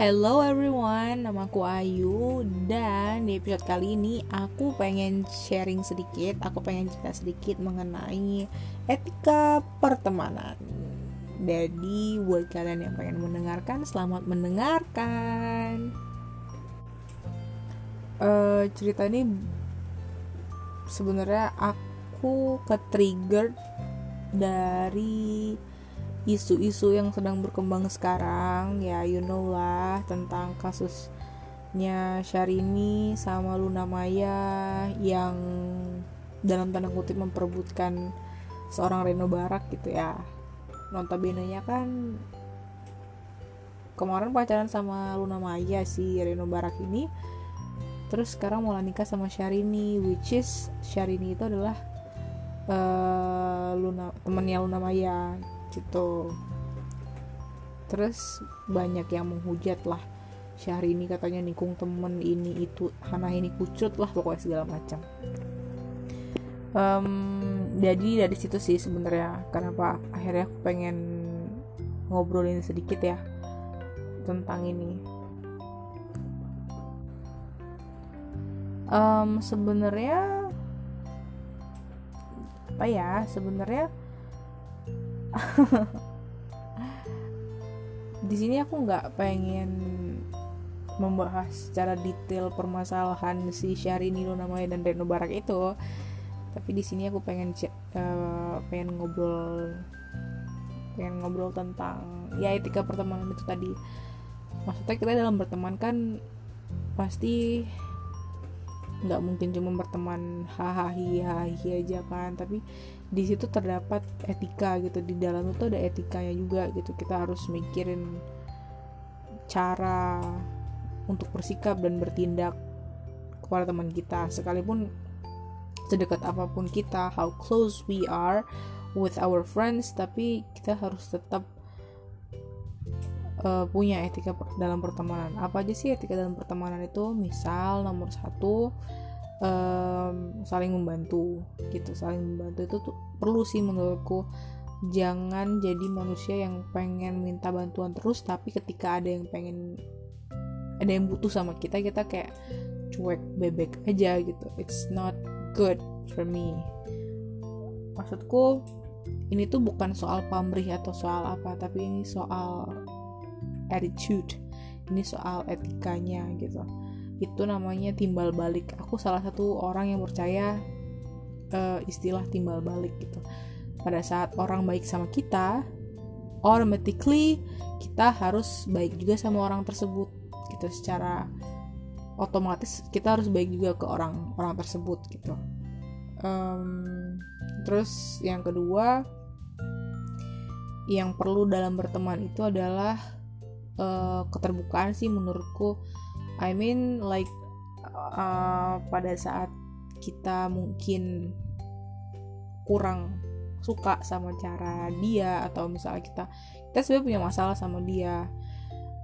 Hello everyone, namaku Ayu dan di episode kali ini aku pengen sharing sedikit, aku pengen cerita sedikit mengenai etika pertemanan. Jadi buat kalian yang pengen mendengarkan, selamat mendengarkan. Uh, cerita ini sebenarnya aku ke trigger dari isu-isu yang sedang berkembang sekarang ya you know lah tentang kasusnya Syahrini sama Luna Maya yang dalam tanda kutip memperebutkan seorang Reno Barak gitu ya. Notabene nya kan kemarin pacaran sama Luna Maya si Reno Barak ini terus sekarang mau nikah sama Syahrini which is Syahrini itu adalah uh, Luna temannya Luna Maya gitu. Terus banyak yang menghujat lah. Syahrini katanya nikung temen ini itu Hana ini kucut lah pokoknya segala macam. Um, jadi dari situ sih sebenarnya kenapa akhirnya aku pengen ngobrolin sedikit ya tentang ini. Um, sebenarnya apa ya sebenarnya di sini aku nggak pengen membahas secara detail permasalahan si Syahrini namanya dan Reno Barak itu. Tapi di sini aku pengen uh, pengen ngobrol pengen ngobrol tentang ya etika pertemanan itu tadi. Maksudnya kita dalam berteman kan pasti nggak mungkin cuma berteman hahaha hahaha aja kan. Tapi di situ terdapat etika gitu. Di dalam itu ada etikanya juga gitu. Kita harus mikirin cara untuk bersikap dan bertindak kepada teman kita. Sekalipun sedekat apa pun kita how close we are with our friends tapi kita harus tetap uh, punya etika dalam pertemanan. Apa aja sih etika dalam pertemanan itu? Misal nomor satu um, saling membantu gitu. Saling membantu itu tuh perlu sih menurutku. Jangan jadi manusia yang pengen minta bantuan terus tapi ketika ada yang pengen ada yang butuh sama kita kita kayak cuek bebek aja gitu. It's not good for me. Maksudku ini tuh bukan soal pamrih atau soal apa tapi ini soal attitude. Ini soal etikanya gitu. Itu namanya timbal balik. Aku salah satu orang yang percaya uh, istilah timbal balik gitu. Pada saat orang baik sama kita automatically kita harus baik juga sama orang tersebut. Gitu secara otomatis kita harus baik juga ke orang orang tersebut gitu. Um, terus yang kedua yang perlu dalam berteman itu adalah uh, keterbukaan sih menurutku. I mean like uh, pada saat kita mungkin kurang suka sama cara dia atau misalnya kita kita sebenarnya punya masalah sama dia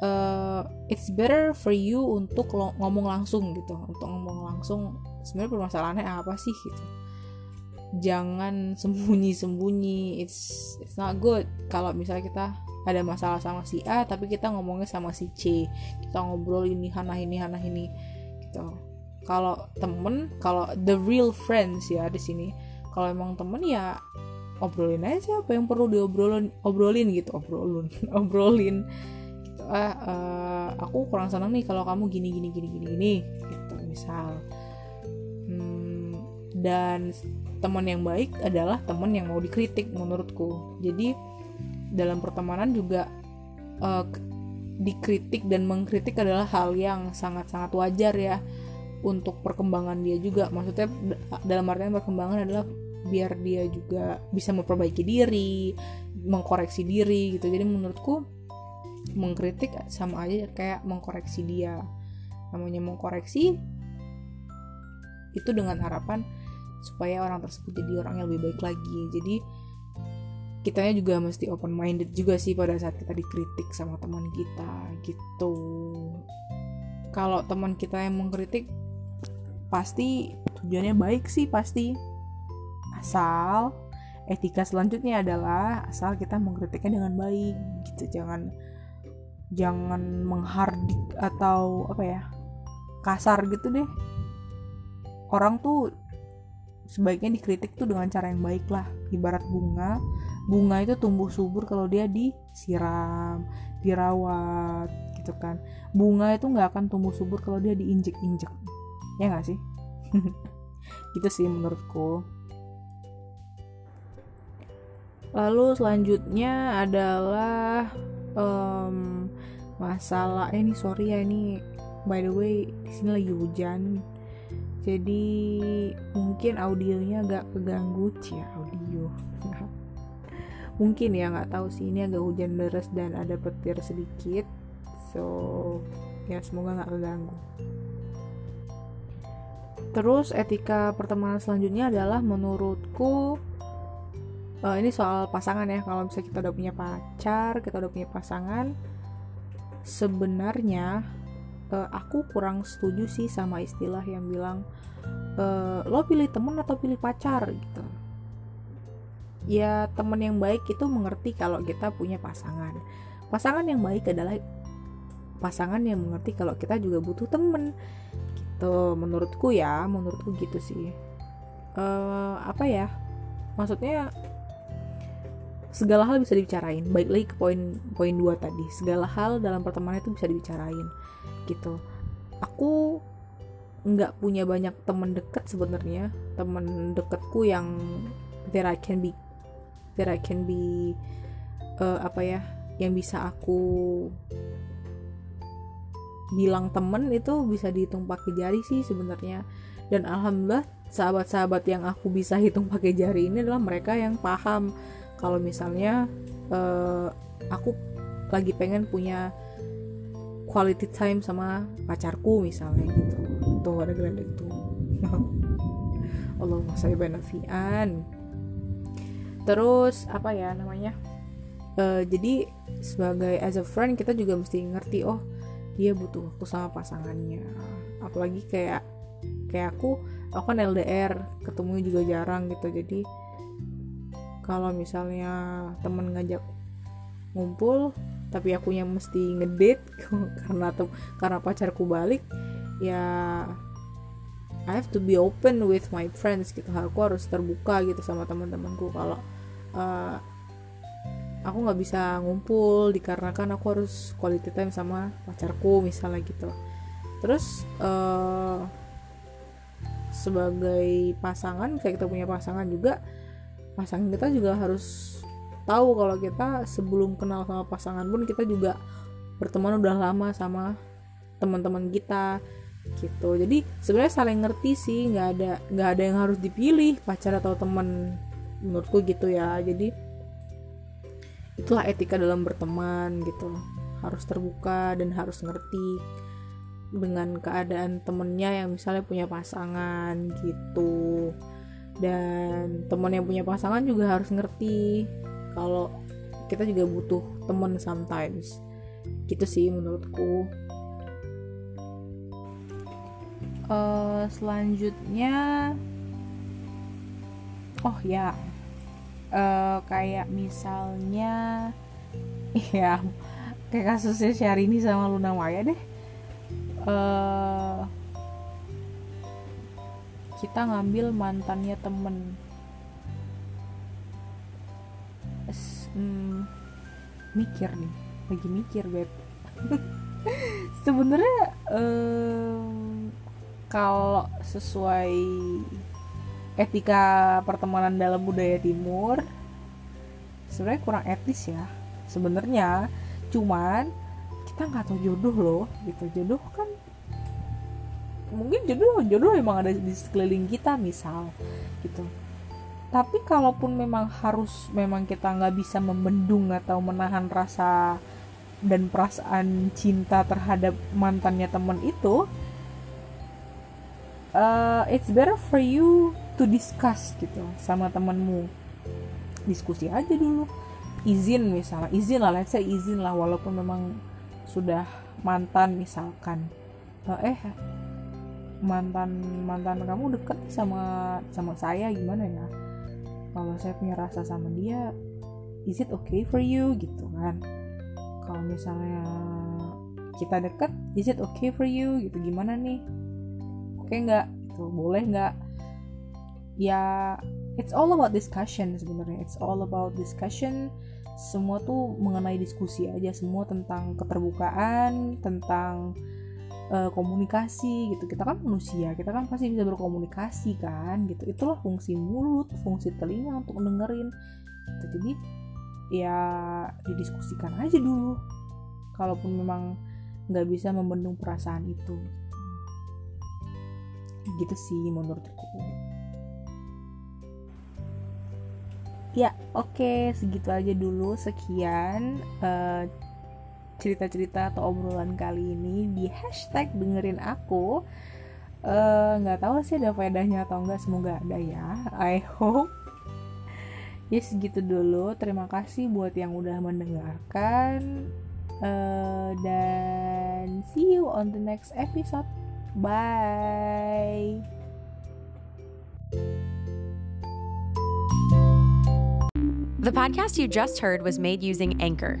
uh, it's better for you untuk ngomong langsung gitu. Untuk ngomong langsung sebenarnya permasalahannya apa sih gitu? Jangan sembunyi-sembunyi. It's it's not good. Kalau misalnya kita ada masalah sama si A tapi kita ngomongnya sama si C. Kita ngobrol ini hana ini hana ini gitu. Kalau temen kalau the real friends ya di sini. Kalau emang temen ya obrolin aja apa yang perlu diobrolin obrolin gitu obrolin obrolin. Gitu. Ah uh, aku kurang senang nih kalau kamu gini gini gini gini gini gitu misal. Hmm, dan teman yang baik adalah teman yang mau dikritik menurutku. Jadi dalam pertemanan juga uh, dikritik dan mengkritik adalah hal yang sangat-sangat wajar ya untuk perkembangan dia juga. Maksudnya dalam artian perkembangan adalah biar dia juga bisa memperbaiki diri mengkoreksi diri gitu. Jadi menurutku mengkritik sama aja kayak mengkoreksi dia. Namanya mengkoreksi itu dengan harapan supaya orang tersebut jadi orang yang lebih baik lagi. Jadi kitanya juga mesti open minded juga sih pada saat kita dikritik sama teman kita gitu. Kalau teman kita yang mengkritik pasti tujuannya baik sih pasti. Asal etika selanjutnya adalah asal kita mengkritiknya dengan baik gitu. Jangan jangan menghardik atau apa ya kasar gitu deh. Orang tuh sebaiknya dikritik tuh dengan cara yang baik lah. Ibarat bunga bunga itu tumbuh subur kalau dia disiram dirawat gitu kan. Bunga itu nggak akan tumbuh subur kalau dia diinjek-injek. Ya nggak sih? Gitu sih menurutku. Lalu selanjutnya adalah um, masalah eh ini sorry ya ini by the way di sini lagi hujan jadi mungkin audionya agak keganggu. Ya audio. Mungkin ya nggak tahu sih. Ini agak hujan deras dan ada petir sedikit. So ya semoga nggak keganggu. Terus etika pertemanan selanjutnya adalah menurutku uh, ini soal pasangan ya. Kalau misalnya kita udah punya pacar kita udah punya pasangan sebenarnya uh, aku kurang setuju sih sama istilah yang bilang uh, lo pilih temen atau pilih pacar gitu. Ya temen yang baik itu mengerti kalau kita punya pasangan. Pasangan yang baik adalah pasangan yang mengerti kalau kita juga butuh temen gitu. Menurutku ya menurutku gitu sih. Uh, apa ya? Maksudnya segala hal bisa dibicarain. Baik lagi ke poin poin dua tadi. Segala hal dalam pertemanan itu bisa dibicarain gitu. Aku nggak punya banyak teman dekat sebenarnya. Teman dekatku yang that I can be that I can be uh, apa ya yang bisa aku bilang temen itu bisa dihitung pakai jari sih sebenarnya. Dan alhamdulillah sahabat-sahabat yang aku bisa hitung pakai jari ini adalah mereka yang paham kalau misalnya uh, aku lagi pengen punya quality time sama pacarku misalnya gitu. Tuh ada gelandang itu Allah saya benafian terus apa ya namanya? Uh, jadi sebagai as a friend kita juga mesti ngerti oh dia butuh waktu sama pasangannya. Apalagi kayak kayak aku aku kan LDR ketemu juga jarang gitu. Jadi kalau misalnya temen ngajak ngumpul tapi aku yang mesti ngedate karena karena pacarku balik ya I have to be open with my friends gitu. Aku harus terbuka gitu sama teman-temanku kalau uh, aku nggak bisa ngumpul dikarenakan aku harus quality time sama pacarku misalnya gitu. Terus uh, sebagai pasangan kayak kita punya pasangan juga pasangan kita juga harus tahu kalau kita sebelum kenal sama pasangan pun kita juga berteman udah lama sama teman-teman kita gitu. Jadi sebenarnya saling ngerti sih nggak ada nggak ada yang harus dipilih pacar atau teman menurutku gitu ya. Jadi itulah etika dalam berteman gitu. Harus terbuka dan harus ngerti dengan keadaan temennya yang misalnya punya pasangan gitu dan teman yang punya pasangan juga harus ngerti kalau kita juga butuh teman sometimes. Gitu sih menurutku. Uh, selanjutnya oh ya uh, kayak misalnya ya kayak kasusnya Syahrini sama Luna Maya deh. Uh, kita ngambil mantannya temen. Hmm, mikir nih lagi mikir beb. Sebenarnya um, kalau sesuai etika pertemanan dalam budaya timur sebenarnya kurang etis ya sebenarnya. Cuman kita nggak tahu jodoh loh gitu. Jodoh kan mungkin jodoh jodoh emang ada di sekeliling kita misal gitu. Tapi kalaupun memang harus memang kita nggak bisa membendung atau menahan rasa dan perasaan cinta terhadap mantannya teman itu uh, it's better for you to discuss gitu sama temanmu. Diskusi aja dulu. Izin misalnya izin lah let's say izin lah walaupun memang sudah mantan misalkan. Eh mantan mantan kamu deket sama sama saya gimana ya? Kalau saya punya rasa sama dia is it okay for you? Gitu kan. Kalau misalnya kita deket is it okay for you? Gitu gimana nih? Oke okay nggak? Gitu boleh nggak? Ya it's all about discussion sebenarnya. It's all about discussion. Semua tuh mengenai diskusi aja semua tentang keterbukaan tentang uh, komunikasi gitu. Kita kan manusia kita kan pasti bisa berkomunikasi kan gitu. Itulah fungsi mulut fungsi telinga untuk dengerin gitu. jadi ya didiskusikan aja dulu. Kalaupun memang nggak bisa membendung perasaan itu. Gitu sih menurutku ya oke. Okay, segitu aja dulu. Sekian uh, cerita-cerita atau obrolan kali ini di hashtag dengerin aku. Eh, nggak uh, tahu sih ada faedahnya atau enggak semoga ada ya. I hope. Ya segitu dulu. Terima kasih buat yang udah mendengarkan. Uh, dan see you on the next episode. Bye. The podcast you just heard was made using Anchor.